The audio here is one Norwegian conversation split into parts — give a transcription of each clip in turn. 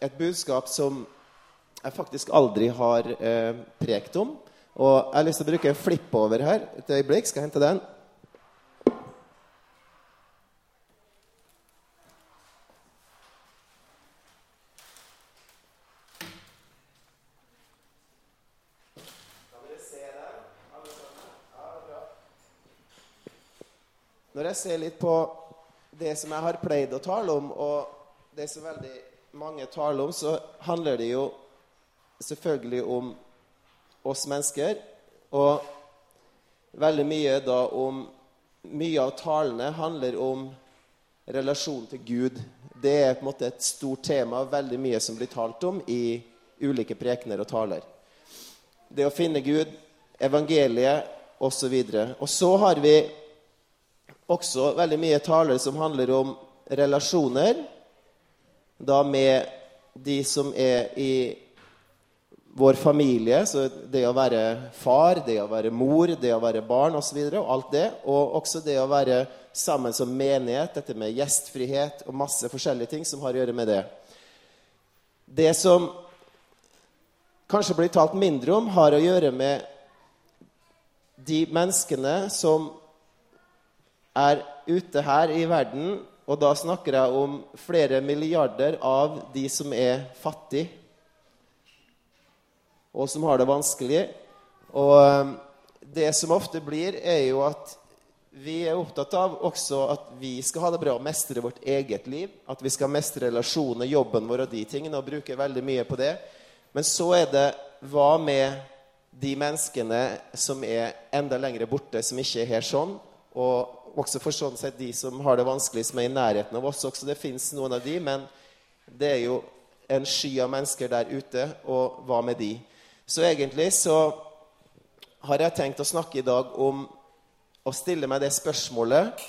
et budskap som jeg faktisk aldri har eh, prekt om. Og jeg har lyst til å bruke en flippover her. Et øyeblikk. Skal jeg hente den? Når jeg ser litt på det som jeg har pleid å tale om, og det som veldig mange taler om, så handler det jo selvfølgelig om oss mennesker. Og veldig mye da om Mye av talene handler om relasjonen til Gud. Det er på en måte et stort tema, veldig mye som blir talt om i ulike prekener og taler. Det å finne Gud, evangeliet osv. Og, og så har vi også veldig mye taler som handler om relasjoner. Da med de som er i vår familie, så det å være far, det å være mor, det å være barn osv. Og, så og alt det. Og også det å være sammen som menighet, dette med gjestfrihet og masse forskjellige ting som har å gjøre med det. Det som kanskje blir talt mindre om, har å gjøre med de menneskene som er ute her i verden, og da snakker jeg om flere milliarder av de som er fattige, og som har det vanskelig. Og eh, det som ofte blir, er jo at vi er opptatt av også at vi skal ha det bra og mestre vårt eget liv. At vi skal mestre relasjoner, jobben vår og de tingene, og bruke veldig mye på det. Men så er det hva med de menneskene som er enda lenger borte, som ikke er her sånn, og også for sånn sett de som har det vanskelig, som er i nærheten av oss også. Det fins noen av de, men det er jo en sky av mennesker der ute, og hva med de? Så egentlig så har jeg tenkt å snakke i dag om å stille meg det spørsmålet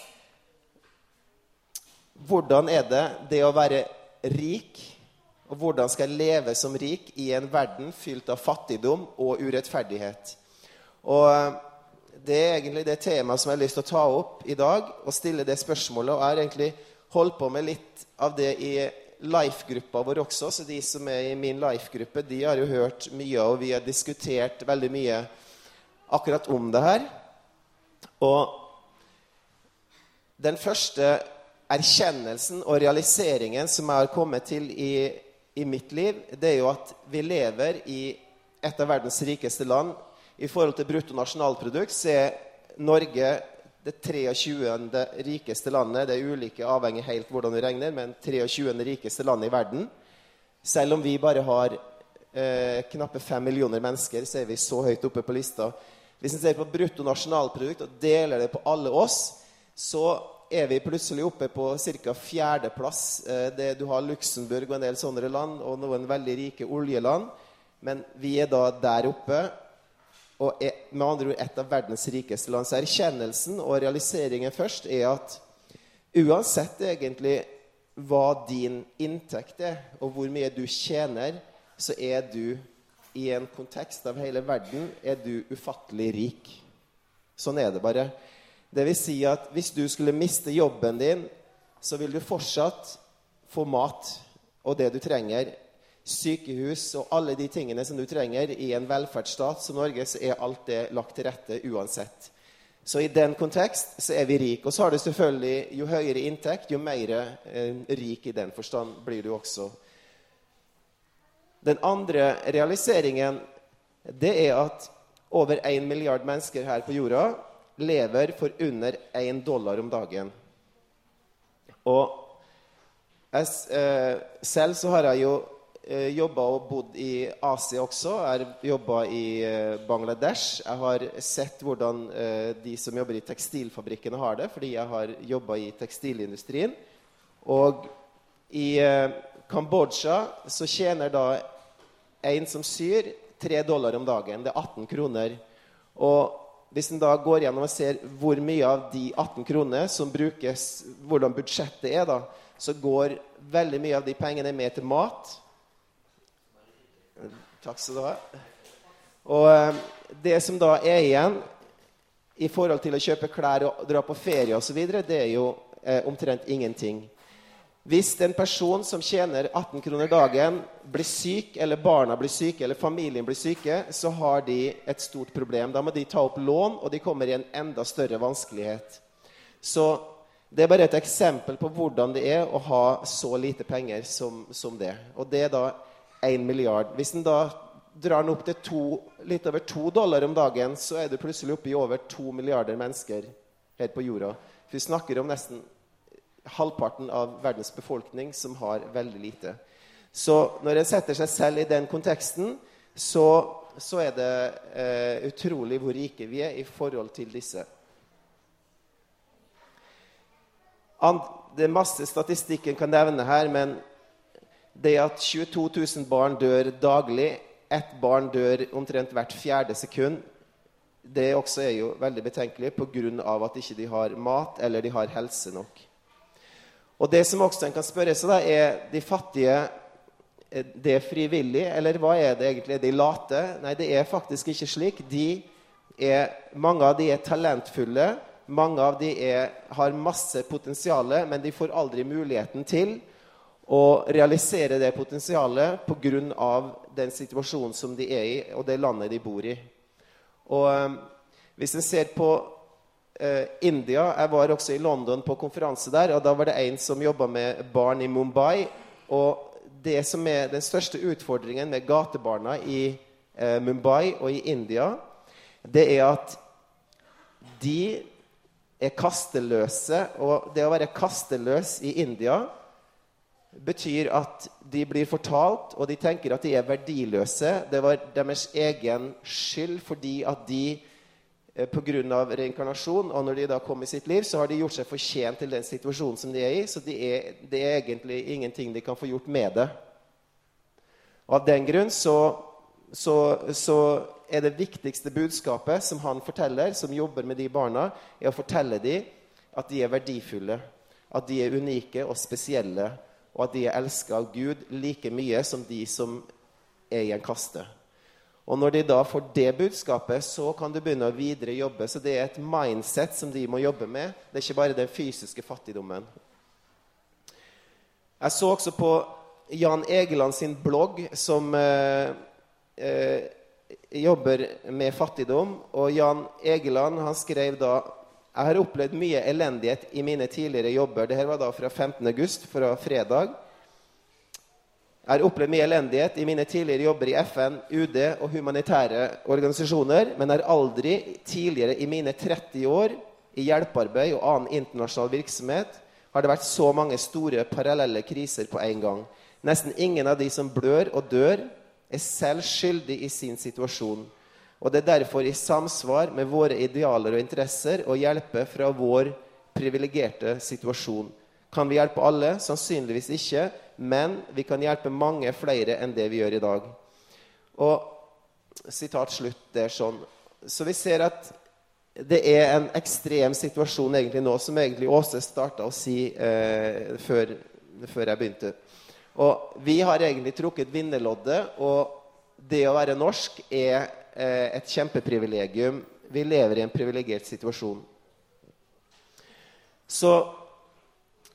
Hvordan er det det å være rik, og hvordan skal jeg leve som rik i en verden fylt av fattigdom og urettferdighet? Og det er egentlig det temaet som jeg har lyst til å ta opp i dag og stille det spørsmålet. Og jeg har egentlig holdt på med litt av det i life-gruppa vår også. Så de som er i min life-gruppe, de har jo hørt mye, og vi har diskutert veldig mye akkurat om det her. Og den første erkjennelsen og realiseringen som jeg har kommet til i, i mitt liv, det er jo at vi lever i et av verdens rikeste land i forhold til bruttonasjonalprodukt er Norge det 23. rikeste landet. Det er ulike, avhengig helt hvordan vi regner, men 23. rikeste landet i verden. Selv om vi bare har eh, knappe fem millioner mennesker, så er vi så høyt oppe på lista. Hvis en ser på bruttonasjonalprodukt og deler det på alle oss, så er vi plutselig oppe på ca. fjerdeplass. Eh, du har Luxembourg og en del sånne land, og noen veldig rike oljeland. Men vi er da der oppe og er med andre ord et av verdens rikeste land. Så erkjennelsen og realiseringen først er at uansett egentlig hva din inntekt er, og hvor mye du tjener, så er du i en kontekst av hele verden er du ufattelig rik. Sånn er det bare. Det vil si at hvis du skulle miste jobben din, så vil du fortsatt få mat og det du trenger sykehus og alle de tingene som du trenger i en velferdsstat som Norge, så er alt det lagt til rette uansett. Så i den kontekst så er vi rike. Og så har du selvfølgelig jo høyere inntekt, jo mer eh, rik i den forstand blir du også. Den andre realiseringen det er at over 1 milliard mennesker her på jorda lever for under 1 dollar om dagen. Og jeg, eh, selv så har jeg jo eh, jobba og bodd i Asia også. Jeg har jobba i eh, Bangladesh. Jeg har sett hvordan eh, de som jobber i tekstilfabrikkene, har det, fordi jeg har jobba i tekstilindustrien. Og i eh, Kambodsja så tjener da en som syr, tre dollar om dagen. Det er 18 kroner. Og hvis en da går gjennom og ser hvor mye av de 18 kronene som brukes, hvordan budsjettet er, da, så går veldig mye av de pengene med til mat. Takk skal du ha. Og eh, det som da er igjen i forhold til å kjøpe klær og dra på ferie osv., det er jo eh, omtrent ingenting. Hvis en person som tjener 18 kroner dagen, blir syk, eller barna blir syke, eller familien blir syke, så har de et stort problem. Da må de ta opp lån, og de kommer i en enda større vanskelighet. Så det er bare et eksempel på hvordan det er å ha så lite penger som, som det. Og det er da 1 milliard. Hvis en da drar den opp til to, litt over to dollar om dagen, så er du plutselig oppe i over to milliarder mennesker her på jorda. Vi snakker om nesten halvparten av verdens befolkning som har veldig lite. Så når en setter seg selv i den konteksten, så, så er det eh, utrolig hvor rike vi er i forhold til disse. And, det er masse statistikk en kan nevne her, men det at 22 000 barn dør daglig, ett barn dør omtrent hvert fjerde sekund, det også er jo veldig betenkelig pga. at de ikke har mat eller de har helse nok. Og det som også en kan spørre seg, da, er de fattige det frivillig, eller hva er det egentlig? Er de late? Nei, det er faktisk ikke slik. Er, mange av de er talentfulle. Mange av de er, har masse potensial, men de får aldri muligheten til å realisere det potensialet pga. den situasjonen som de er i, og det landet de bor i. Og um, Hvis en ser på eh, India. Jeg var også i London på konferanse der, og da var det en som jobba med barn i Mumbai. Og det som er den største utfordringen med gatebarna i eh, Mumbai og i India, det er at de er kasteløse. Og det å være kasteløs i India betyr at de blir fortalt, og de tenker at de er verdiløse. Det var deres egen skyld fordi at de Eh, pga. reinkarnasjon. Og når de da kom i sitt liv, så har de gjort seg fortjent til den situasjonen som de er i. Så de er, det er egentlig ingenting de kan få gjort med det. Og Av den grunn så, så, så er det viktigste budskapet som han forteller, som jobber med de barna, er å fortelle dem at de er verdifulle. At de er unike og spesielle, og at de er elska av Gud like mye som de som er i en kaste. Og når de da får det budskapet, så kan du begynne å videre jobbe. Så det er et mindset som de må jobbe med. Det er ikke bare den fysiske fattigdommen. Jeg så også på Jan Egeland sin blogg, som eh, eh, jobber med fattigdom. Og Jan Egeland han skrev da jeg har opplevd mye elendighet i mine tidligere jobber. Dette var da fra 15. august, fra fredag. Jeg har opplevd mye elendighet i mine tidligere jobber i FN, UD og humanitære organisasjoner, men har aldri tidligere i mine 30 år i hjelpearbeid og annen internasjonal virksomhet har det vært så mange store parallelle kriser på en gang. Nesten ingen av de som blør og dør, er selv skyldig i sin situasjon. Og det er derfor i samsvar med våre idealer og interesser å hjelpe fra vår privilegerte situasjon. Kan vi hjelpe alle? Sannsynligvis ikke. Men vi kan hjelpe mange flere enn det vi gjør i dag. Og sitat slutt. Det er sånn. Så vi ser at det er en ekstrem situasjon egentlig nå, som egentlig Åse starta å si eh, før, før, jeg begynte. Og vi har egentlig trukket vinnerloddet, og det å være norsk er et kjempeprivilegium. Vi lever i en privilegert situasjon. Så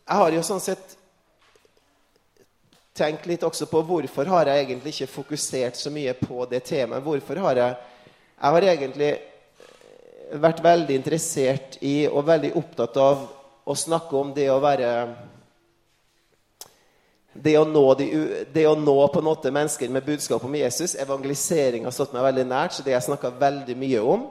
jeg har jo sånn sett tenkt litt også på hvorfor har jeg egentlig ikke fokusert så mye på det temaet. Hvorfor har jeg Jeg har egentlig vært veldig interessert i og veldig opptatt av å snakke om det å være det å, de, det å nå på en måte mennesker med budskap om Jesus. Evangelisering har stått meg veldig nært, så det har jeg snakka veldig mye om.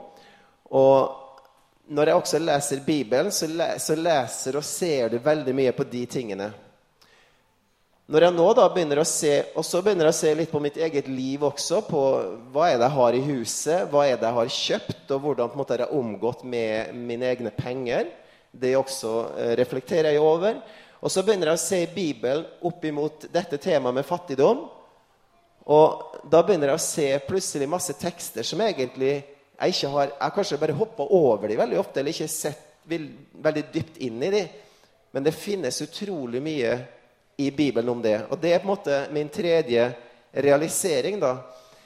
Og når jeg også leser Bibelen, så, så leser og ser du veldig mye på de tingene. Når jeg nå da begynner å se og så begynner jeg å se litt på mitt eget liv også, på hva er det jeg har i huset, hva er det jeg har kjøpt, og hvordan på en måte jeg har omgått med mine egne penger, det også eh, reflekterer jeg over. Og så begynner jeg å se Bibelen opp imot dette temaet med fattigdom. Og da begynner jeg å se plutselig masse tekster som egentlig jeg ikke har Jeg kanskje bare hoppa over de veldig ofte, eller ikke sett veldig dypt inn i de. Men det finnes utrolig mye i Bibelen om det. Og det er på en måte min tredje realisering, da.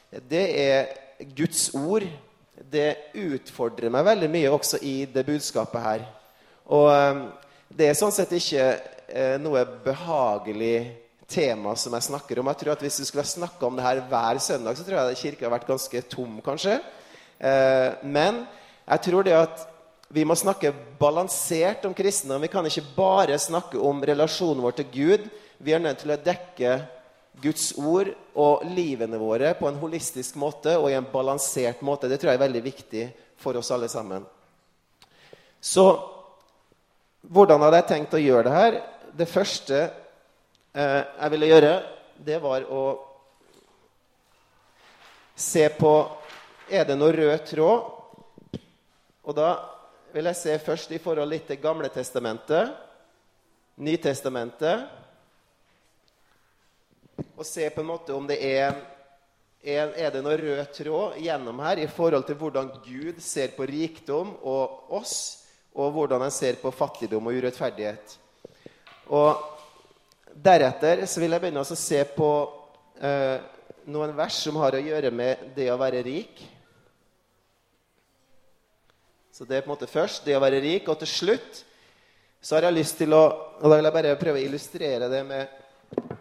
Det er Guds ord. Det utfordrer meg veldig mye også i det budskapet her. Og um, Det er sånn sett ikke eh, noe behagelig tema som jeg snakker om. Jeg tror at Hvis du skulle snakke om det her hver søndag, så tror jeg kirka har vært ganske tom, kanskje. Eh, men jeg tror det at vi må snakke balansert om kristendom. Vi kan ikke bare snakke om relasjonen vår til Gud. Vi er nødt til å dekke Guds ord og livene våre på en holistisk måte og i en balansert måte. Det tror jeg er veldig viktig for oss alle sammen. Så hvordan hadde jeg tenkt å gjøre det her? Det første eh, jeg ville gjøre, det var å se på Er det noe rød tråd? Og da vil jeg se først i forhold litt til Gamle testamentet, Nytestamentet og se på en måte om det er, er, det noe rød tråd gjennom her i forhold til hvordan Gud ser på rikdom og oss, og hvordan han ser på fattigdom og urettferdighet. Og Deretter så vil jeg begynne å se på eh, noen vers som har å gjøre med det å være rik. Så det er på en måte først det å være rik, og til slutt så har jeg lyst til å og Da vil jeg bare prøve å illustrere det med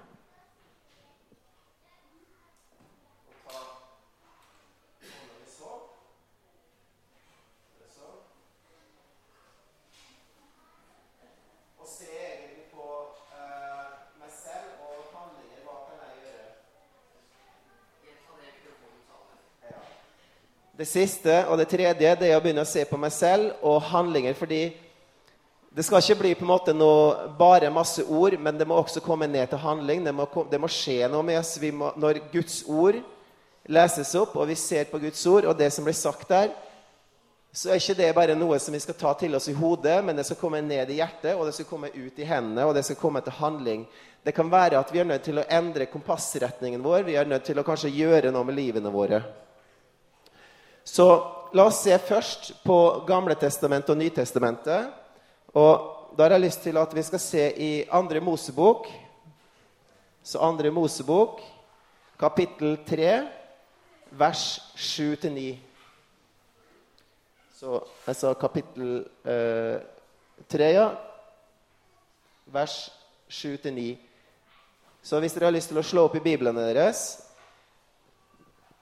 Det siste og det tredje det er å begynne å se på meg selv og handlinger. fordi det skal ikke bli på en måte noe, bare masse ord, men det må også komme ned til handling. Det må, det må skje noe med oss. Må, når Guds ord leses opp, og vi ser på Guds ord og det som blir sagt der, så er ikke det bare noe som vi skal ta til oss i hodet, men det skal komme ned i hjertet, og det skal komme ut i hendene, og det skal komme til handling. Det kan være at vi er nødt til å endre kompassretningen vår. Vi er nødt til å kanskje gjøre noe med livene våre. Så la oss se først på Gamle testamentet og Nytestamentet. Og da har jeg lyst til at vi skal se i Andre Mosebok. Så Andre Mosebok, kapittel 3, vers 7-9. Så jeg sa kapittel eh, 3, ja. Vers 7-9. Så hvis dere har lyst til å slå opp i biblene deres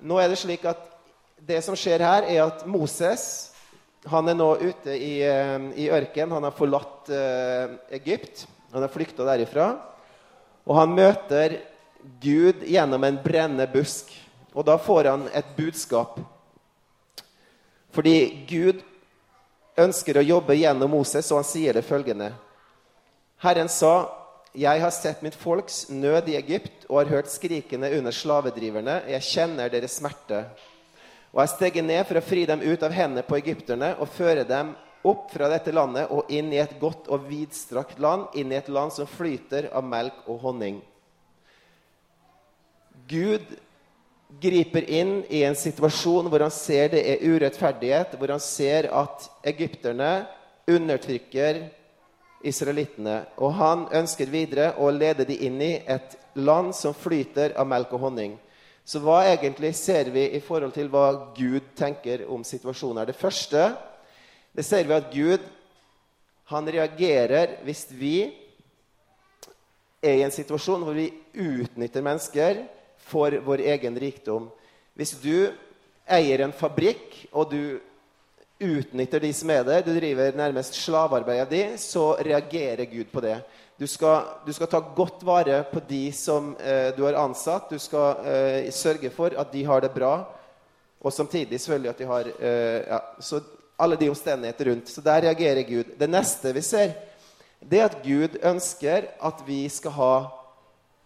Nå er det slik at det som skjer her, er at Moses han er nå ute i, eh, i ørken. Han har forlatt uh, Egypt. Han har flykta derifra. Og han møter Gud gjennom en brennende busk. Og da får han et budskap. Fordi Gud ønsker å jobbe gjennom Moses, og han sier det følgende. Herren sa, 'Jeg har sett mitt folks nød i Egypt' 'og har hørt skrikene under slavedriverne.' 'Jeg kjenner deres smerte.' Og jeg steger ned for å fri dem ut av hendene på egypterne og føre dem opp fra dette landet og inn i et godt og vidstrakt land, inn i et land som flyter av melk og honning. Gud griper inn i en situasjon hvor han ser det er urettferdighet, hvor han ser at egypterne undertrykker israelittene. Og han ønsker videre å lede dem inn i et land som flyter av melk og honning. Så hva egentlig ser vi i forhold til hva Gud tenker om situasjoner? Det første det ser vi at Gud han reagerer hvis vi er i en situasjon hvor vi utnytter mennesker for vår egen rikdom. Hvis du eier en fabrikk, og du utnytter de som er der, du driver nærmest slavearbeidet av de, så reagerer Gud på det. Du skal, du skal, ta godt vare på de som eh, du har ansatt. Du skal eh, sørge for at de har det bra, og samtidig selvfølgelig at de har eh, ja, så alle de omstendigheter rundt. Så der reagerer Gud. Det neste vi ser, det er at Gud ønsker at vi skal ha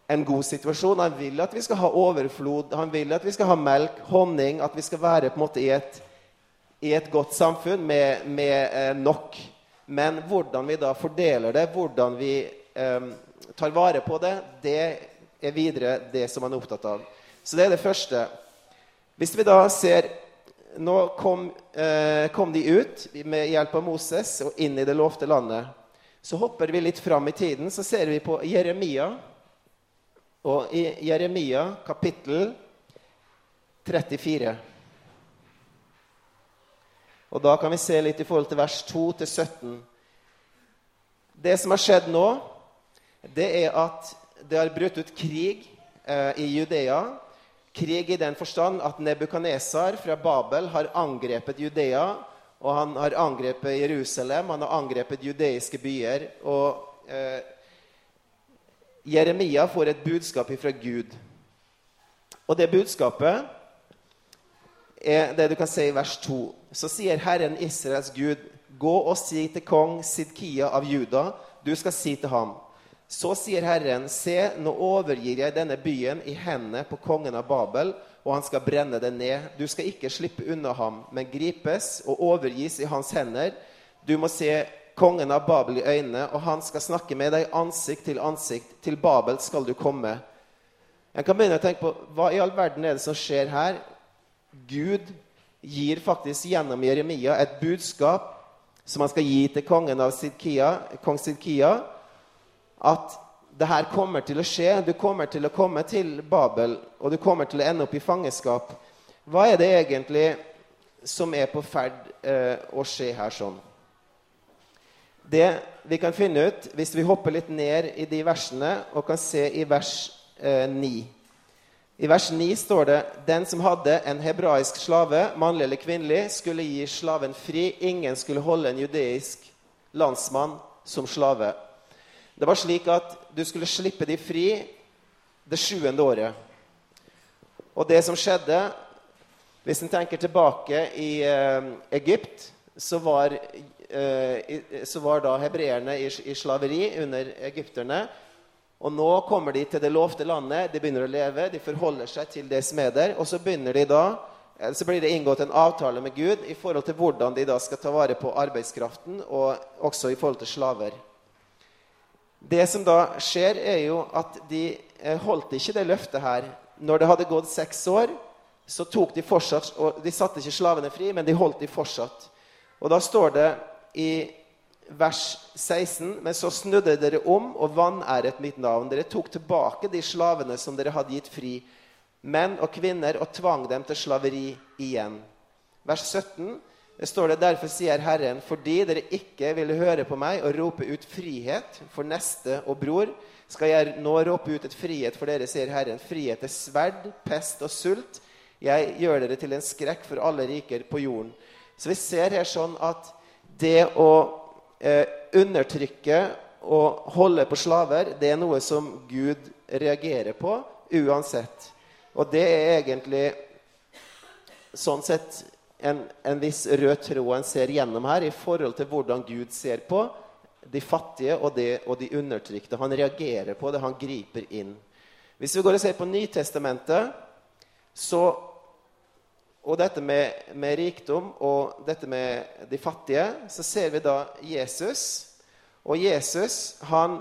en god situasjon. Han vil at vi skal ha overflod, han vil at vi skal ha melk, honning, at vi skal være på en måte i et, i et godt samfunn med, med eh, nok. Men hvordan vi da fordeler det, hvordan vi um, tar vare på det, det er videre det som man er opptatt av. Så det er det første. Hvis vi da ser Nå kom, eh, kom de ut med hjelp av Moses og inn i det lovte landet. Så hopper vi litt fram i tiden, så ser vi på Jeremia. Og i Jeremia kapittel 34 Og da kan vi se litt i forhold til vers 2 til 17. Det som har skjedd nå, det er at det har brutt ut krig eh, i Judea. Krig i den forstand at Nebukadnesar fra Babel har angrepet Judea. Og han har angrepet Jerusalem, han har angrepet judeiske byer. Og eh, Jeremia får et budskap fra Gud. Og det budskapet er det du kan se i vers 2. Så sier Herren Israels Gud, gå og si til kong Sidkia av Juda, du skal si til ham. Så sier Herren, se, nå overgir jeg denne byen i hendene på kongen av Babel, og han skal brenne den ned. Du skal ikke slippe unna ham, men gripes og overgis i hans hender. Du må se kongen av Babel i øynene, og han skal snakke med deg ansikt til ansikt. Til Babel skal du komme. En kan begynne å tenke på hva i all verden er det som skjer her? Gud gir faktisk gjennom Jeremia et budskap som han skal gi til kongen av Sidkia, kong Sidkia, at det her kommer til å skje. Du kommer til å komme til Babel, og du kommer til å ende opp i fangenskap. Hva er det egentlig som er på ferd eh, å skje her sånn? Det vi kan finne ut hvis vi hopper litt ned i de versene og kan se i vers eh, 9. I vers 9 står det den som hadde en hebraisk slave, mannlig eller kvinnelig, skulle gi slaven fri. Ingen skulle holde en judeisk landsmann som slave. Det var slik at du skulle slippe de fri det sjuende året. Og det som skjedde Hvis en tenker tilbake i eh, Egypt, så var, eh, så var da hebreerne i, i slaveri under egypterne. Og nå kommer de til det lovte landet. De begynner å leve, de forholder seg til det som er der. Og så de da, så blir det inngått en avtale med Gud i forhold til hvordan de da skal ta vare på arbeidskraften, og også i forhold til slaver. Det som da skjer, er jo at de eh, holdt ikke det løftet her. Når det hadde gått seks år, så tok de fortsatt og De satte ikke slavene fri, men de holdt de fortsatt. Og da står det i vers 16. Men så snudde dere om og vanæret mitt navn. Dere tok tilbake de slavene som dere hadde gitt fri, menn og kvinner, og tvang dem til slaveri igjen. Vers 17 det står det derfor sier Herren, fordi dere ikke ville høre på meg og rope ut frihet for neste og bror, skal jeg nå rope ut et frihet for dere, sier Herren. Frihet er sverd, pest og sult. Jeg gjør dere til en skrekk for alle riker på jorden. Så vi ser her sånn at det å eh, undertrykke og holde på slaver, det er noe som Gud reagerer på uansett. Og det er egentlig sånn sett en, en viss rød tråd en ser gjennom her i forhold til hvordan Gud ser på de fattige og, det, og de undertrykte. Han reagerer på det, han griper inn. Hvis vi går og ser på Nytestamentet, så og dette med, med, rikdom og dette med de fattige, så ser vi da Jesus. Og Jesus han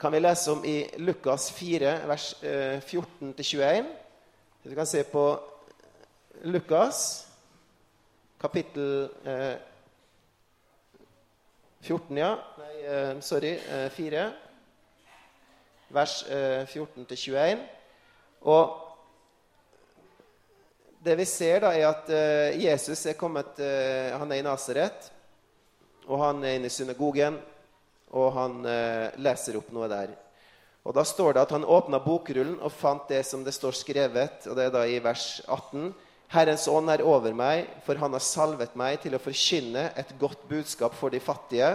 kan vi lese om i Lukas 4, vers eh, 14-21. Vi kan se på Lukas, kapittel eh, 14, ja. Nei, eh, sorry, 4. Eh, vers 14-21. Eh, og det vi ser, da, er at uh, Jesus er kommet uh, Han er i Nasaret, og han er inne i synagogen, og han leser opp noe der. Og Da står det at han åpna bokrullen og fant det som det står skrevet, og det er da i vers 18. Herrens ånd er over meg, for han har salvet meg til å forkynne et godt budskap for de fattige.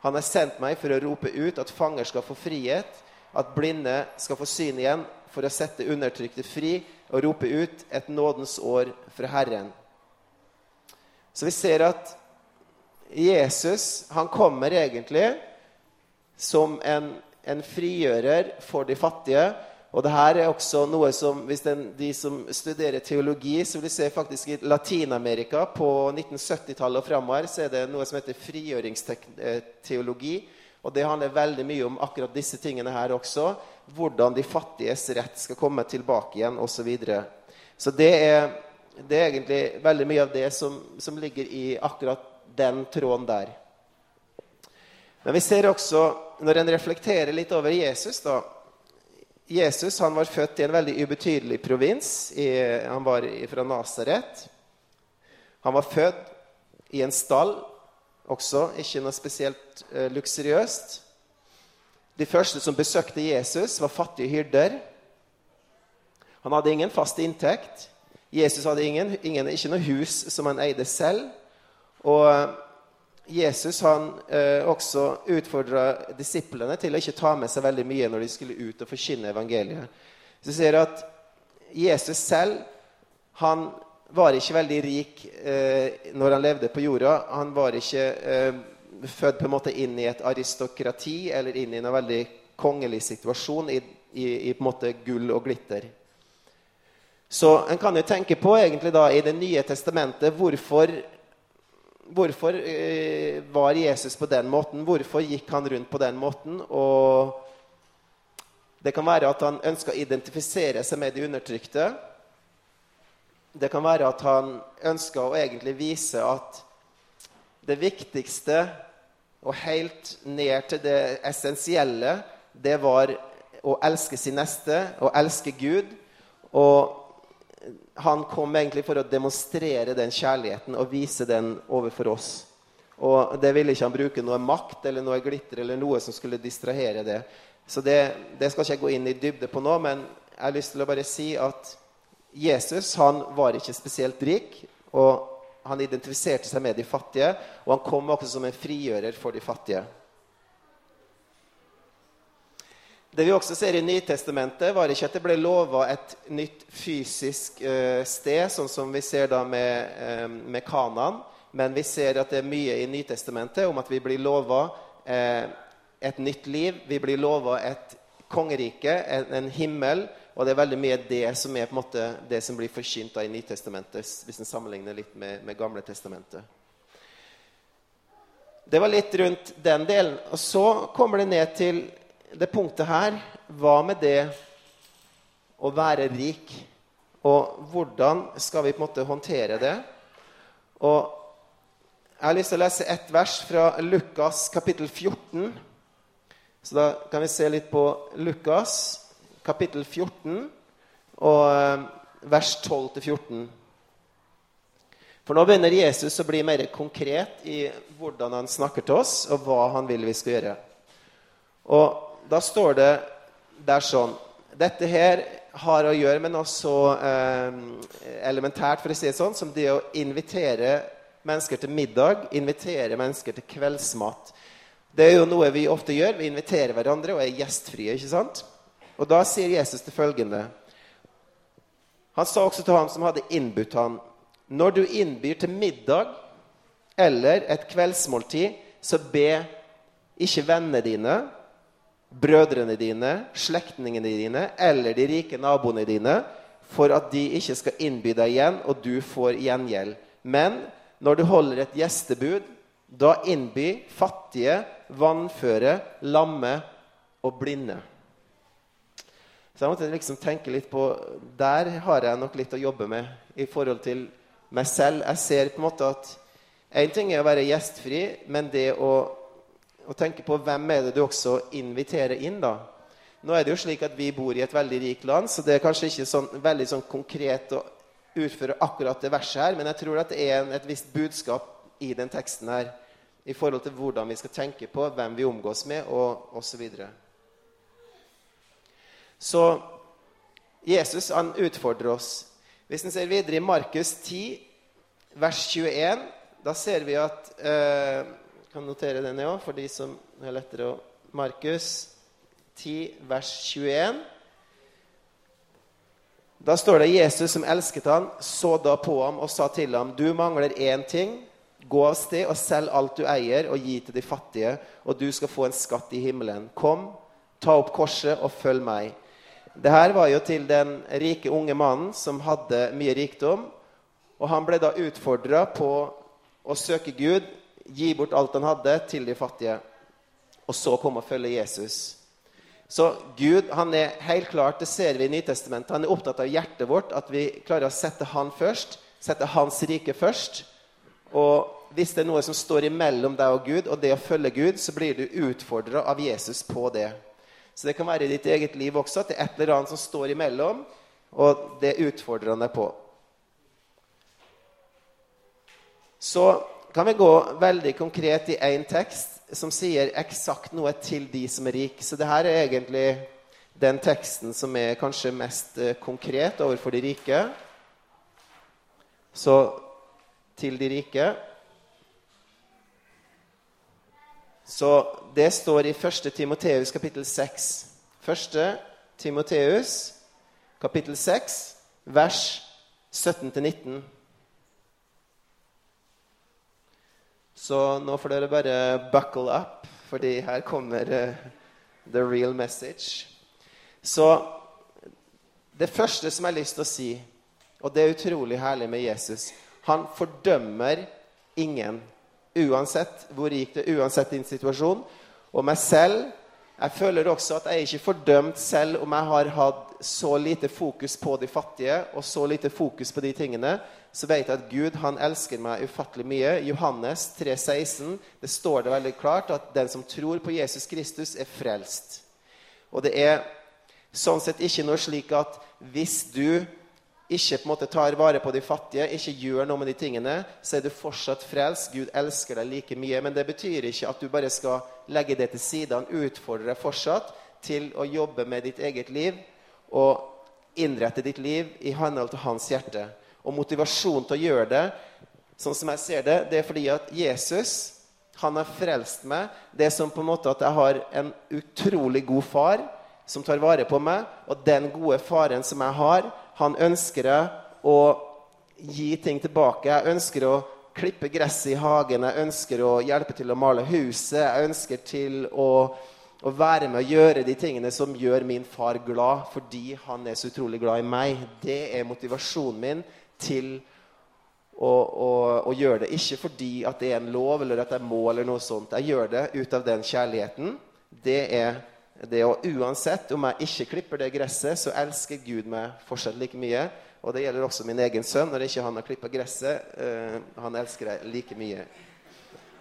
Han har sendt meg for å rope ut at fanger skal få frihet, at blinde skal få syn igjen, for å sette undertrykte fri og rope ut et nådens år fra Herren. Så vi ser at Jesus han kommer egentlig som en, en frigjører for de fattige. Og det her er også noe som hvis den, de som studerer teologi, så vil de se faktisk i Latin-Amerika på 1970-tallet og framover, så er det noe som heter frigjøringsteologi. Og det handler veldig mye om akkurat disse tingene her også. Hvordan de fattiges rett skal komme tilbake igjen, osv. Så, videre. så det er, det er egentlig veldig mye av det som, som ligger i akkurat den tråden der. Men vi ser også, når en reflekterer litt over Jesus da, Jesus han var født i en veldig ubetydelig provins. I, han var fra Nasaret. Han var født i en stall også. Ikke noe spesielt eh, luksuriøst. De første som besøkte Jesus, var fattige hyrder. Han hadde ingen fast inntekt. Jesus hadde ingen, ingen, ikke noe hus som han eide selv. Og Jesus han eh, også utfordra disiplene til å ikke ta med seg veldig mye når de skulle ut og forkynne evangeliet. Så ser at Jesus selv han var ikke veldig rik eh, når han levde på jorda. Han var ikke eh, født på en måte inn i et aristokrati eller inn i en veldig kongelig situasjon i, i, i på en måte gull og glitter. Så en kan jo tenke på egentlig da i Det nye testamentet hvorfor, hvorfor eh, var Jesus på den måten? Hvorfor gikk han rundt på den måten? Og det kan være at han ønska å identifisere seg med de undertrykte. Det kan være at han ønska å egentlig vise at det viktigste og helt ned til det essensielle, det var å elske sin neste å elske Gud. Og han kom egentlig for å demonstrere den kjærligheten og vise den overfor oss. Og det ville ikke han bruke noe makt eller noe glitter eller noe som skulle distrahere det. Så det, det skal ikke jeg gå inn i dybde på nå, men jeg har lyst til å bare si at Jesus han var ikke spesielt rik. og Han identifiserte seg med de fattige, og han kom også som en frigjører for de fattige. Det vi også ser i Nytestamentet, var ikke at det ble lova et nytt fysisk uh, sted, sånn som vi ser da med, uh, med Kanan. Men vi ser at det er mye i Nytestamentet om at vi blir lova eh, et nytt liv. Vi blir lova et kongerike, en, en, himmel. Og det er veldig mye det som er på en måte det som blir forkynt i Nytestamentet, hvis en sammenligner litt med, med Gamle testamentet. Det var litt rundt den delen. Og så kommer det ned til det punktet her Hva med det å være rik? Og hvordan skal vi på en måte håndtere det? Og Jeg har lyst til å lese ett vers fra Lukas kapittel 14. Så da kan vi se litt på Lukas kapittel 14 og eh, vers 12-14. For nå begynner Jesus å bli mer konkret i hvordan han snakker til oss, og hva han vil vi skal gjøre. Og da står det der sånn Dette her har å gjøre med noe så eh, elementært for å si det sånn, som det å invitere mennesker til middag, invitere mennesker til kveldsmat. Det er jo noe vi ofte gjør. Vi inviterer hverandre og er gjestfrie. ikke sant? Og da sier Jesus til følgende Han sa også til ham som hadde innbudt ham, når du innbyr til middag eller et kveldsmåltid, så be ikke vennene dine brødrene dine, slektningene dine eller de rike naboene dine, for at de ikke skal innby deg igjen, og du får gjengjeld. Men når du holder et gjestebud, da innby fattige, vannføre, lamme og blinde. Så jeg måtte liksom tenke litt på Der har jeg nok litt å jobbe med i forhold til meg selv. Jeg ser på en måte at én ting er å være gjestfri, men det å og tenke på hvem er det du også inviterer inn. da. Nå er det jo slik at Vi bor i et veldig rikt land, så det er kanskje ikke sånn, veldig sånn konkret å utføre akkurat det verset her, men jeg tror at det er en, et visst budskap i den teksten her i forhold til hvordan vi skal tenke på hvem vi omgås med, og osv. Så, videre. så Jesus han utfordrer oss. Hvis en ser videre i Markus 10, vers 21, da ser vi at eh, kan notere den òg, for de som er lettere å Markus 10, vers 21. Da står det Jesus som elsket han, så da på ham og sa til ham, du mangler én ting. Gå av sted og selg alt du eier, og gi til de fattige, og du skal få en skatt i himmelen. Kom, ta opp korset og følg meg. Det her var jo til den rike unge mannen som hadde mye rikdom. Og han ble da utfordra på å søke Gud gi bort alt han hadde, til de fattige. Og så komme og følge Jesus. Så Gud han er helt klart, det ser vi i Nytestamentet, han er opptatt av hjertet vårt, at vi klarer å sette han først. Sette hans rike først. Og hvis det er noe som står imellom deg og Gud, og det å følge Gud, så blir du utfordra av Jesus på det. Så det kan være i ditt eget liv også at det er et eller annet som står imellom, og det utfordrer han deg på. Så kan vi gå veldig konkret i én tekst som sier eksakt noe til de som er rike. Så det her er egentlig den teksten som er kanskje mest eh, konkret overfor de rike. Så til de rike Så det står i 1. Timoteus kapittel 6. 1. Timoteus kapittel 6, vers 17-19. Så nå får dere bare buckle up, fordi her kommer uh, the real message. Så det første som jeg har lyst til å si, og det er utrolig herlig med Jesus Han fordømmer ingen, uansett hvor rik det uansett din situasjon. Og meg selv jeg føler også at jeg er ikke fordømt selv om jeg har hatt så lite fokus på de fattige og så lite fokus på de tingene. Så vet jeg at Gud han elsker meg ufattelig mye. Johannes 3,16 det står det veldig klart at den som tror på Jesus Kristus, er frelst. Og det er sånn sett ikke noe slik at hvis du ikke på en måte tar vare på de fattige, ikke gjør noe med de tingene, så er du fortsatt frelst. Gud elsker deg like mye. Men det betyr ikke at du bare skal legge det til side. Han utfordrer deg fortsatt til å jobbe med ditt eget liv og innrette ditt liv i henhold til hans hjerte. Og motivasjonen til å gjøre det, sånn som jeg ser det, det er fordi at Jesus han har frelst meg. Det er som på en måte at jeg har en utrolig god far som tar vare på meg. Og den gode faren som jeg har, han ønsker å gi ting tilbake. Jeg ønsker å klippe gresset i hagen. Jeg ønsker å hjelpe til å male huset. Jeg ønsker til å, å være med å gjøre de tingene som gjør min far glad, fordi han er så utrolig glad i meg. Det er motivasjonen min til å, å, å, gjøre det. Ikke fordi at det er en lov eller at jeg må, eller noe sånt. Jeg gjør det ut av den kjærligheten. Det er det å uansett om jeg ikke klipper det gresset, så elsker Gud meg fortsatt like mye. Og det gjelder også min egen sønn. Når ikke han har klippa gresset, uh, han elsker deg like mye.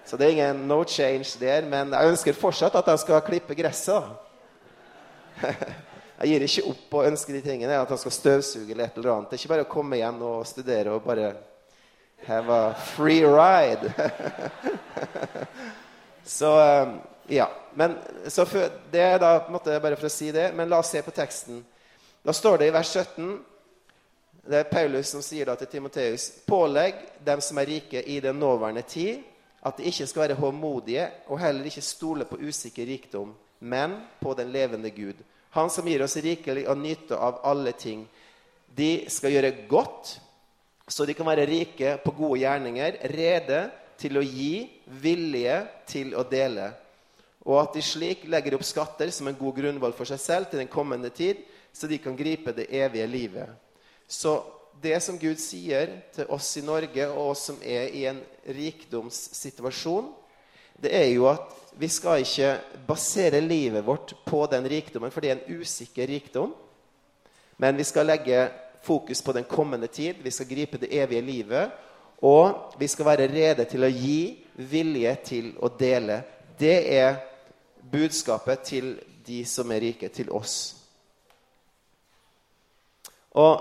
Så det er ingen no change der, men jeg ønsker fortsatt at han skal klippe gresset. jeg gir ikke opp å ønske de tingene, at han skal støvsuge eller et eller annet. Det er ikke bare å komme igjen og studere og bare have a free ride. så um, ja. Men, for, det er da på en bare for å si det, men la oss se på teksten. Da står det i vers 17 Det er Paulus som sier da til Timoteus.: Pålegg dem som er rike i den nåværende tid, at de ikke skal være håmodige og heller ikke stole på usikker rikdom, men på den levende Gud. Han som gir oss rikelig å nyte av alle ting. De skal gjøre godt, så de kan være rike på gode gjerninger, rede til å gi, villige til å dele og at de slik legger opp skatter som en god grunnvoll for seg selv til den kommende tid, så de kan gripe det evige livet. Så det som Gud sier til oss i Norge, og oss som er i en rikdomssituasjon, det er jo at vi skal ikke basere livet vårt på den rikdommen, for det er en usikker rikdom. Men vi skal legge fokus på den kommende tid. Vi skal gripe det evige livet. Og vi skal være rede til å gi, vilje til å dele. Det er budskapet til de som er rike, til oss. Og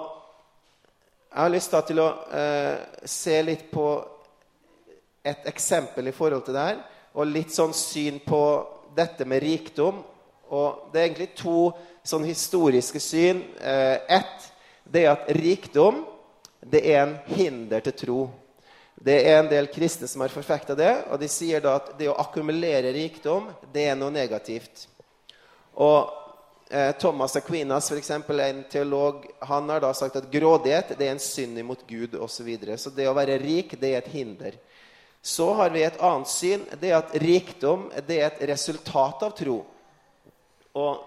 jeg har lyst til å eh, se litt på et eksempel i forhold til det her, og litt sånn syn på dette med rikdom. Og det er egentlig to sånn historiske syn. Eh, ett det er at rikdom det er en hinder til tro. Det er en del kristne som har forfekta det, og de sier da at det å akkumulere rikdom, det er noe negativt. Og eh, Thomas Aquinas, eksempel, en teolog, han har da sagt at grådighet det er en synd imot Gud osv. Så, videre. så det å være rik, det er et hinder. Så har vi et annet syn. Det er at rikdom det er et resultat av tro. Og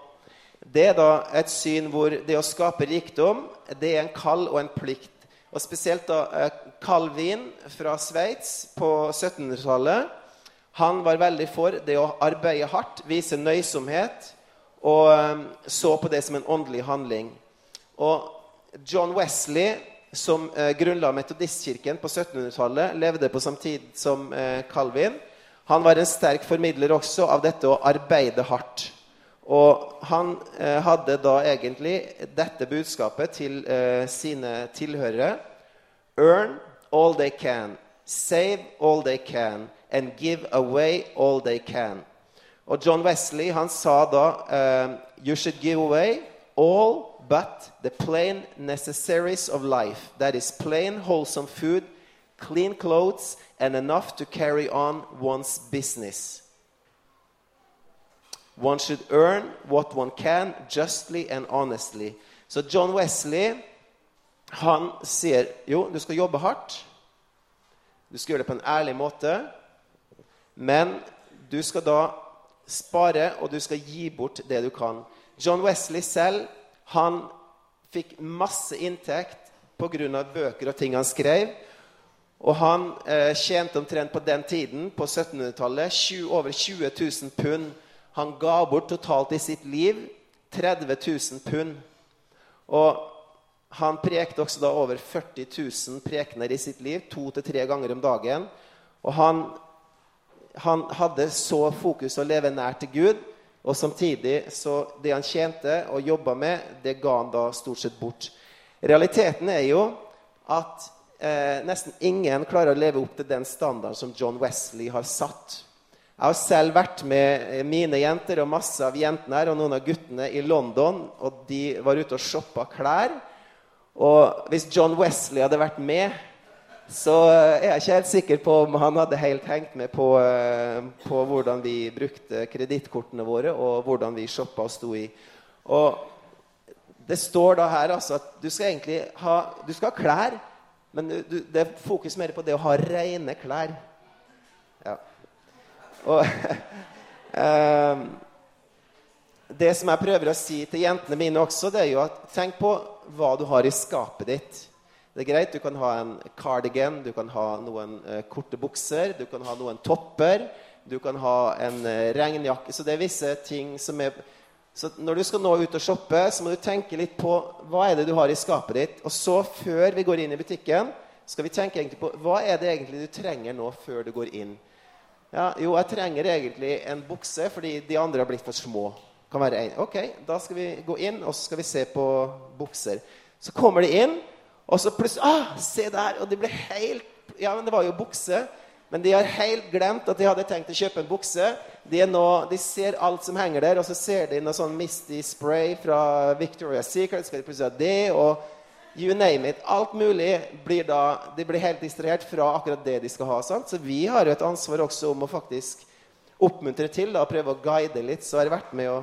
det er da et syn hvor det å skape rikdom det er en kall og en plikt. Og spesielt da eh, Calvin fra Sveits på 1700-tallet. Han var veldig for det å arbeide hardt, vise nøysomhet, og eh, så på det som en åndelig handling. Og John Wesley, som eh, grunnla Metodistkirken på 1700-tallet, levde på samme tid som eh, Calvin. Han var en sterk formidler også av dette å arbeide hardt. Og han eh, hadde da egentlig dette budskapet til sine tilhørere. Earn all they can. save all they can, and give away all they can. Og John Wesley han sa da eh, You should give away all but the plain necessaries of life. That is plain, wholesome food, clean clothes, and enough to carry on one's business. One should earn what one can justly and honestly. So John Wesley han sier jo, du skal jobbe hardt. Du skal gjøre det på en ærlig måte. Men du skal da spare, og du skal gi bort det du kan. John Wesley selv han fikk masse inntekt pga. bøker og ting han skrev. Og han eh, tjente omtrent på den tiden, på 1700-tallet, over 20 000 pund. Han ga bort totalt i sitt liv 30 000 pund. Og han prekte også da over 40 000 prekener i sitt liv, to til tre ganger om dagen. Og han, han hadde så fokus å leve nær til Gud, og samtidig så det han tjente og jobba med, det ga han da stort sett bort. Realiteten er jo at eh, nesten ingen klarer å leve opp til den standarden som John Wesley har satt. Jeg har selv vært med mine jenter og masse av jentene her og noen av guttene i London. og De var ute og shoppa klær. Og hvis John Wesley hadde vært med, så er jeg ikke helt sikker på om han hadde helt hengt med på, eh, på hvordan vi brukte kredittkortene våre, og hvordan vi shoppa og sto i. Og det står da her altså at du skal egentlig ha, du skal ha klær, men du, det er fokus mer på det å ha rene klær. Ja. Og um, Det som jeg prøver å si til jentene mine også, det er jo at tenk på hva du har i skapet ditt. Det er greit, Du kan ha en cardigan, du kan ha noen eh, korte bukser, du kan ha noen topper, du kan ha en eh, regnjakke Så det er visse ting som er Så når du skal nå ut og shoppe, så må du tenke litt på hva er det du har i skapet ditt. Og så, før vi går inn i butikken, skal vi tenke egentlig på hva er det egentlig du trenger nå før du går inn. Ja, jo, jeg trenger egentlig en bukse fordi de andre har blitt for små. Kan være en. Ok, da skal vi gå inn, og så skal vi se på bukser. Så kommer de inn, og så plutselig ah, Se der! Og de ble helt Ja, men det var jo bukse. Men de har helt glemt at de hadde tenkt å kjøpe en bukse. De, nå, de ser alt som henger der, og så ser de noe sånn Misty Spray fra Victoria's Secret. Skal de plutselig ha det, og you name it. Alt mulig blir da De blir helt distrahert fra akkurat det de skal ha. Sant? Så vi har jo et ansvar også om å faktisk oppmuntre til da, prøve å guide litt. Så har jeg vært med å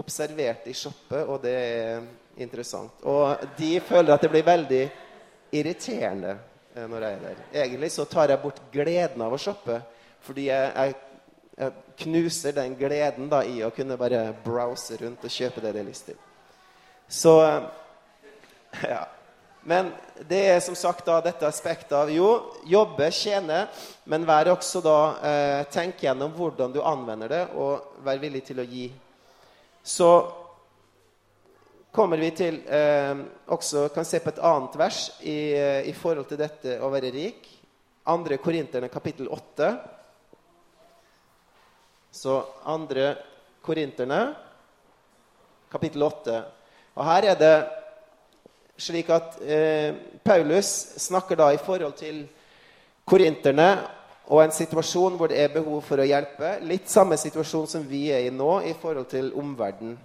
observert i shoppet, og det er interessant. Og de føler at det blir veldig irriterende eh, når jeg er der. Egentlig så tar jeg bort gleden av å shoppe, fordi jeg, jeg, jeg knuser den gleden da i å kunne bare browse rundt og kjøpe det det er lyst til. Så ja. Men det er som sagt da dette aspektet av jo, jobbe, tjene, men vær også da eh, tenk gjennom hvordan du anvender det, og vær villig til å gi så kommer vi til eh, også kan se på et annet vers i, eh, i, forhold til dette å være rik. Andre Korinterne kapittel 8. Så andre Korinterne kapittel 8. Og her er det slik at eh, Paulus snakker da i forhold til korinterne og en situasjon hvor det er behov for å hjelpe. Litt samme situasjon som vi er i nå i forhold til omverdenen.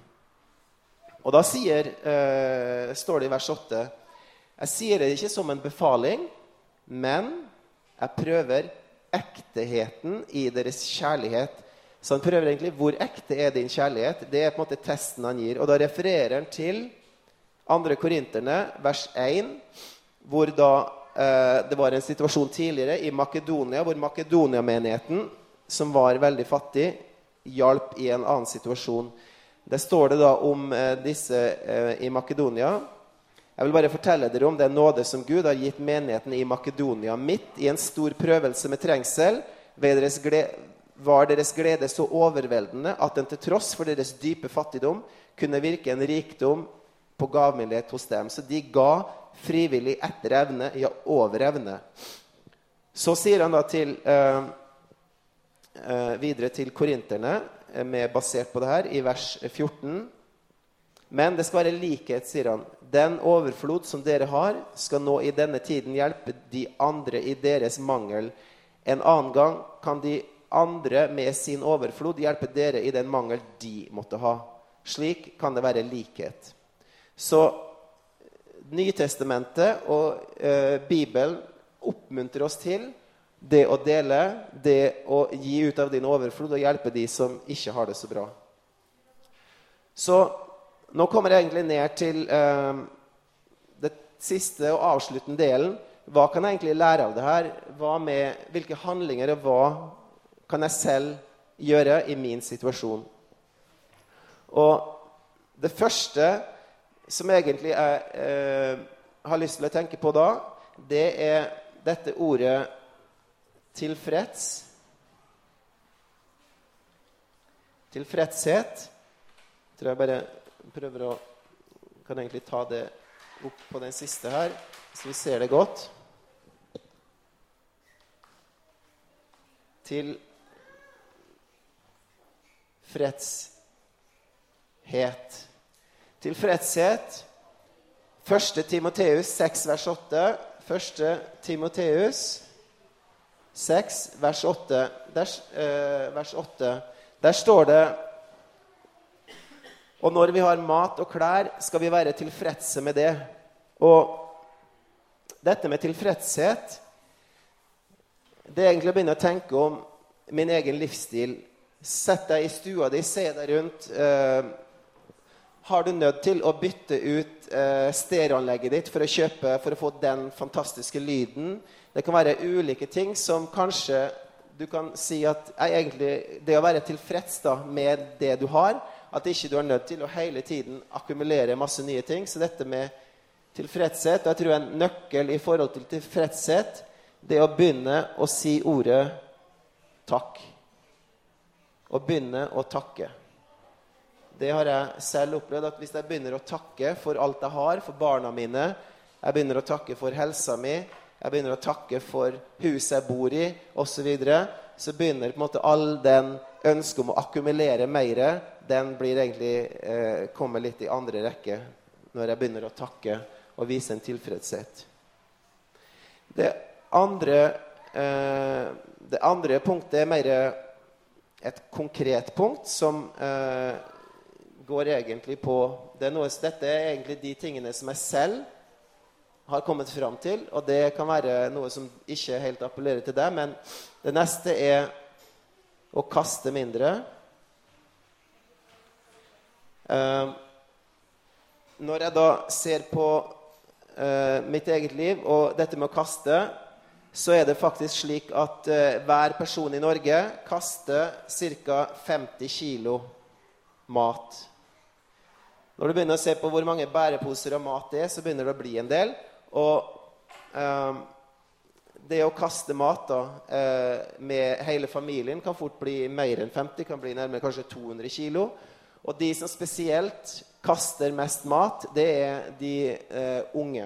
Og da sier, eh, står det i vers 8 Jeg sier det ikke som en befaling, men jeg prøver ekteheten i deres kjærlighet. Så han prøver egentlig hvor ekte er din kjærlighet. Det er på en måte testen han gir. Og da refererer han til 2. Korinterne, vers 1, hvor da det var en situasjon tidligere i Makedonia hvor Makedonia-menigheten, som var veldig fattig, hjalp i en annen situasjon. Der står det da om eh, disse eh, i Makedonia. Jeg vil bare fortelle dere om den nåde som Gud har gitt menigheten i Makedonia. Midt i en stor prøvelse med trengsel deres var deres glede så overveldende at den til tross for deres dype fattigdom kunne virke en rikdom på gavmildhet hos dem. Så de ga frivillig etter evne, ja, over evne. Så sier han da til, eh, eh, videre til korinterne, eh, med, basert på det her, i vers 14. Men det skal være likhet, sier han. Den overflod som dere har, skal nå i denne tiden hjelpe de andre i deres mangel. En annen gang kan de andre med sin overflod hjelpe dere i den mangel de måtte ha. Slik kan det være likhet. Så Nytestamentet og eh, Bibelen oppmuntrer oss til det å dele, det å gi ut av din overflod og hjelpe de som ikke har det så bra. Så nå kommer jeg egentlig ned til eh, det siste og avsluttende delen. Hva kan jeg egentlig lære av det her? Med, hvilke handlinger og hva kan jeg selv gjøre i min situasjon? Og det første som egentlig jeg eh, har lyst til å tenke på da, det er dette ordet 'tilfreds'. Tilfredshet. Jeg tror jeg bare prøver å Kan egentlig ta det opp på den siste her, så vi ser det godt. Til fredshet. Tilfredshet. 1. Timoteus 6, vers 8. 1. Timoteus 6, vers 8. Der, eh, vers 8. Der står det og når vi har mat og klær, skal vi være tilfredse med det. Og dette med tilfredshet Det er egentlig å begynne å tenke om min egen livsstil. Sett deg i stua di, se deg rundt. Eh, har du nødt til å bytte ut eh, stereoanlegget ditt for å kjøpe, for å få den fantastiske lyden? Det kan være ulike ting som kanskje du kan si at egentlig det å være tilfreds da, med det du har at ikke du er nødt til å hele tiden akkumulere masse nye ting. Så dette med tilfredshet og Jeg tror en nøkkel i forhold til tilfredshet det er å begynne å si ordet takk. Å begynne å takke. Det har jeg selv opplevd. at Hvis jeg begynner å takke for alt jeg har, for barna mine, jeg begynner å takke for helsa mi, jeg begynner å takke for huset jeg bor i, osv., så, videre, så begynner på en måte all den ønsket om å akkumulere mer den blir egentlig eh, kommer litt i andre rekke når jeg begynner å takke og vise en tilfredshet. Det andre, eh, det andre punktet er mer et konkret punkt som eh, går egentlig på det er noe, Dette er egentlig de tingene som jeg selv har kommet fram til. Og det kan være noe som ikke helt appellerer til deg, men det neste er å kaste mindre. Uh, når jeg da ser på uh, mitt eget liv og dette med å kaste, så er det faktisk slik at uh, hver person i Norge kaster ca. 50 kg mat. Når du begynner å se på hvor mange bæreposer og mat det er, så begynner det å bli en del. Og det å kaste mat da, med hele familien kan fort bli mer enn 50, kan bli nærmere kanskje 200 kg. Og de som spesielt kaster mest mat, det er de eh, unge.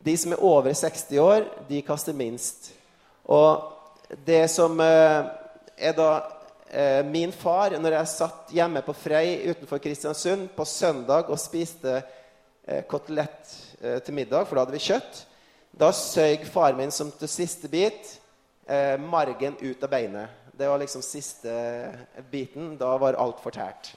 De som er over 60 år, de kaster minst. Og det som eh, er da eh, min far Når jeg satt hjemme på Frei utenfor Kristiansund på søndag og spiste eh, kotelett eh, til middag, for da hadde vi kjøtt, da søg far min som til siste bit margen ut av beinet. Det var liksom siste biten. Da var alt fortært.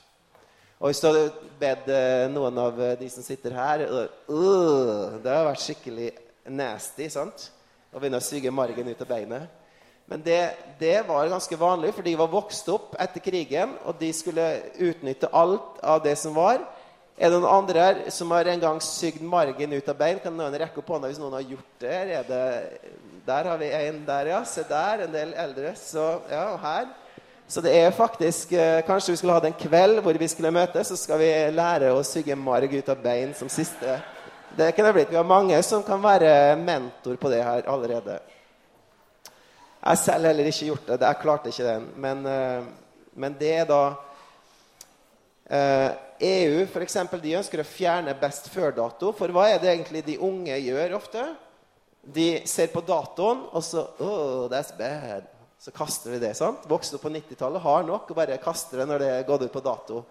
Og hvis du hadde bedt noen av de som sitter her uh, Det har vært skikkelig nasty sant? å begynne å suge margen ut av beinet. Men det, det, var ganske vanlig, for de var vokst opp etter krigen, og de skulle utnytte alt av det som var. Er det noen andre her som har en gang sygd margen ut av bein? Kan noen rekke opp hånda hvis noen har gjort det? Er det der har vi en der, ja. Se der. En del eldre. Så ja, og her. Så det er faktisk eh, Kanskje vi skulle hatt en kveld hvor vi skulle møtes, så skal vi lære å sygge marg ut av bein som siste. Det kunne blitt. Vi har mange som kan være mentor på det her allerede. Jeg har selv heller ikke gjort det. Jeg klarte ikke den. Men, eh, men det er da eh, EU for eksempel, de ønsker å fjerne best før-dato. For hva er det egentlig de unge gjør ofte? De ser på datoen, og så Oh, that's bad så kaster vi det. sant? Vokste opp på 90-tallet, har nok, og bare kaster det når det er gått ut på dato.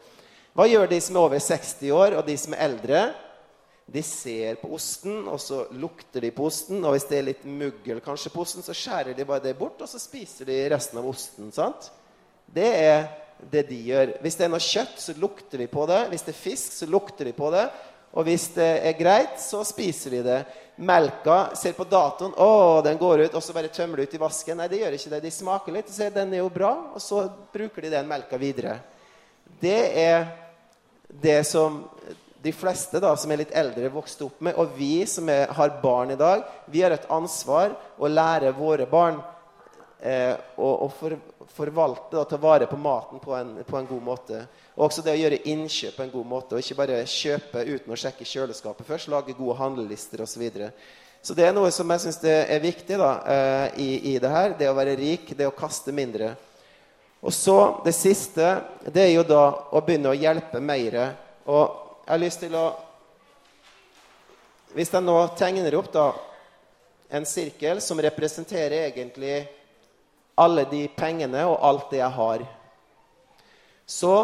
Hva gjør de som er over 60 år, og de som er eldre? De ser på osten, og så lukter de på osten. Og hvis det er litt muggel kanskje på osten, så skjærer de bare det bort, og så spiser de resten av osten. sant? Det er det de gjør. Hvis det er noe kjøtt, så lukter de på det. Hvis det er fisk, så lukter de på det. Og hvis det er greit, så spiser de det. Melka ser på datoen. 'Å, den går ut.' Og så bare tømmer de ut i vasken. Nei, det gjør ikke det. De smaker litt og sier 'den er jo bra', og så bruker de den melka videre. Det er det som de fleste da, som er litt eldre, vokste opp med. Og vi som er, har barn i dag, vi har et ansvar å lære våre barn eh, å, for, forvalte og ta vare på maten på en, på en, god måte. Og også det å gjøre innkjøp på en god måte, og ikke bare kjøpe uten å sjekke kjøleskapet først. Lage gode handlelister osv. Så, videre. så det er noe som jeg syns er viktig da, eh, i, i det her. Det å være rik, det å kaste mindre. Og så det siste, det er jo da å begynne å hjelpe mer. Og jeg har lyst til å Hvis jeg nå tegner opp da en sirkel som representerer egentlig alle de pengene og alt det jeg har, så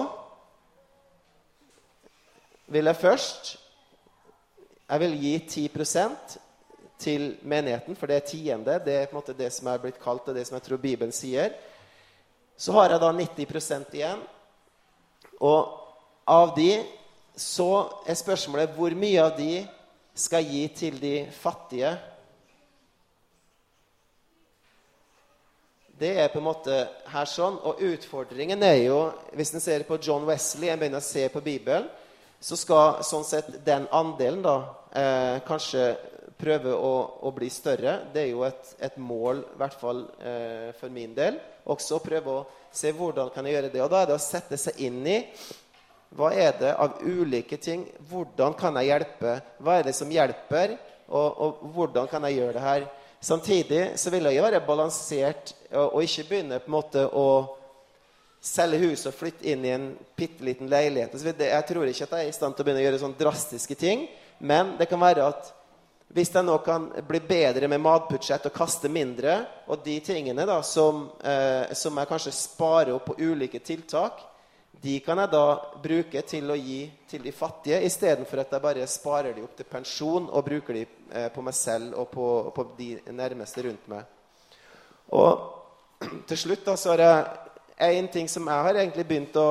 vil jeg først Jeg vil gi 10% til menigheten, for det er tiende. Det er på en måte det som er blitt kalt, og det som jeg tror Bibelen sier. Så har jeg da 90% igjen. Og av de så er spørsmålet hvor mye av de skal gi til de fattige. Det er på en måte her sånn. Og utfordringen er jo, hvis en ser på John Wesley, en begynner å se på Bibelen, så skal sånn sett den andelen da eh, kanskje prøve å, å, bli større. Det er jo et, et mål, i hvert fall eh, for min del. Også prøve å se hvordan kan jeg gjøre det. Og da er det å sette seg inn i hva er det av ulike ting? Hvordan kan jeg hjelpe? Hva er det som hjelper? Og, og hvordan kan jeg gjøre det her? Samtidig så vil jeg være balansert og, og ikke begynne på en måte å selge huset og flytte inn i en bitte liten leilighet. Jeg tror ikke at jeg er i stand til å begynne å gjøre sånne drastiske ting. Men det kan være at hvis jeg nå kan bli bedre med matbudsjett og kaste mindre, og de tingene da som, eh, som jeg kanskje sparer opp på ulike tiltak, de kan jeg da bruke til å gi til de fattige, istedenfor at jeg bare sparer de opp til pensjon og bruker de eh, på meg selv og på, på, de nærmeste rundt meg. Og til slutt da, så har jeg en ting som jeg har egentlig begynt å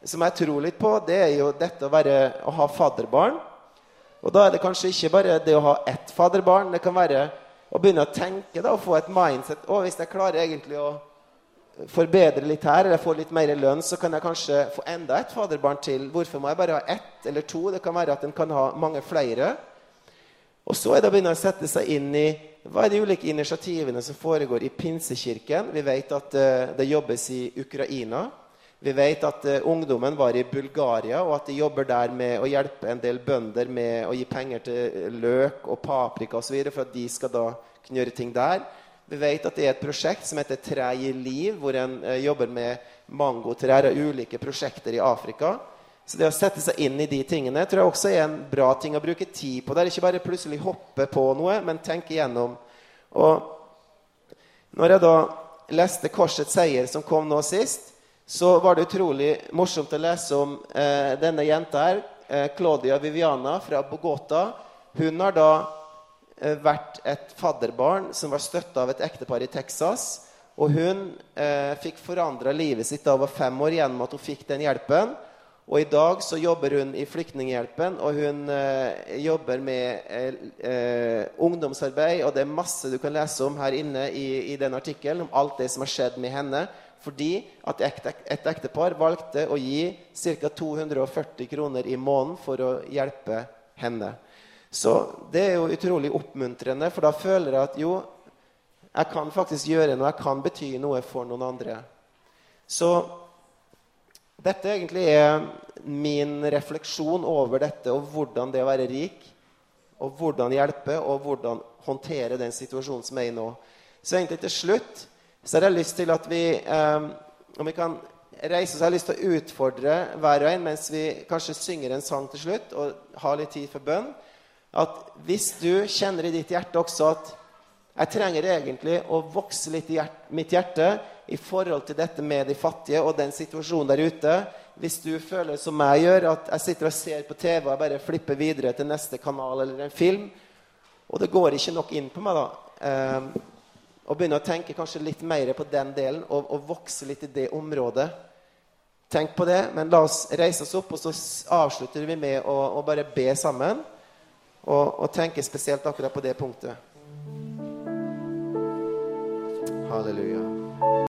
Som jeg tror litt på, det er jo dette å, være, å ha fadderbarn. Og da er det kanskje ikke bare det å ha ett fadderbarn. Det kan være å begynne å tenke da, og få et mindset. Å, hvis jeg klarer egentlig å forbedre litt her, eller få litt mer lønn, så kan jeg kanskje få enda et faderbarn til. Hvorfor må jeg bare ha ett eller to? Det kan være at en kan ha mange flere. Og så er det å begynne å sette seg inn i hva er de ulike initiativene som foregår i Pinsekirken. Vi vet at uh, det jobbes i Ukraina. Vi vet at uh, ungdommen var i Bulgaria, og at de jobber der med å hjelpe en del bønder med å gi penger til løk og paprika osv. for at de skal da kunne gjøre ting der. Vi vet at det er et prosjekt som heter Tre i liv, hvor en eh, jobber med mangotrær og ulike prosjekter i Afrika. Så det å sette seg inn i de tingene tror jeg også er en bra ting å bruke tid på. Det er ikke bare plutselig hoppe på noe, men tenke igjennom. Og når jeg da leste 'Korsets seier', som kom nå sist, så var det utrolig morsomt å lese om eh, denne jenta her, eh, Claudia Viviana fra Bogota. Hun har da vært et fadderbarn som var støtta av et ektepar i Texas. Og hun eh, fikk forandra livet sitt da hun var fem år gjennom at hun fikk den hjelpen. Og i dag så jobber hun i Flyktninghjelpen, og hun eh, jobber med eh, eh, ungdomsarbeid. Og det er masse du kan lese om her inne i, i den artikkelen, om alt det som har skjedd med henne. Fordi at et ektepar valgte å gi ca. 240 kroner i måneden for å hjelpe henne. Så det er jo utrolig oppmuntrende, for da føler jeg at jo, jeg kan faktisk gjøre noe, jeg kan bety noe for noen andre. Så dette egentlig er min refleksjon over dette og hvordan det å være rik, og hvordan hjelpe, og hvordan håndtere den situasjonen som er i nå. Så egentlig til slutt så har jeg lyst til at vi eh, Om vi kan reise oss, jeg har lyst til å utfordre hver og en mens vi kanskje synger en sang til slutt, og har litt tid for bønn at hvis du kjenner i ditt hjerte også at jeg trenger egentlig å vokse litt i hjert mitt hjerte i forhold til dette med de fattige og den situasjonen der ute Hvis du føler som jeg gjør, at jeg sitter og ser på TV og jeg bare flipper videre til neste kanal eller en film, og det går ikke nok inn på meg, da eh, Og begynne å tenke kanskje litt mer på den delen og, og vokse litt i det området. Tenk på det, men la oss reise oss opp, og så avslutter vi med å, å bare be sammen. Og, og tenke spesielt akkurat på det punktet. Halleluja.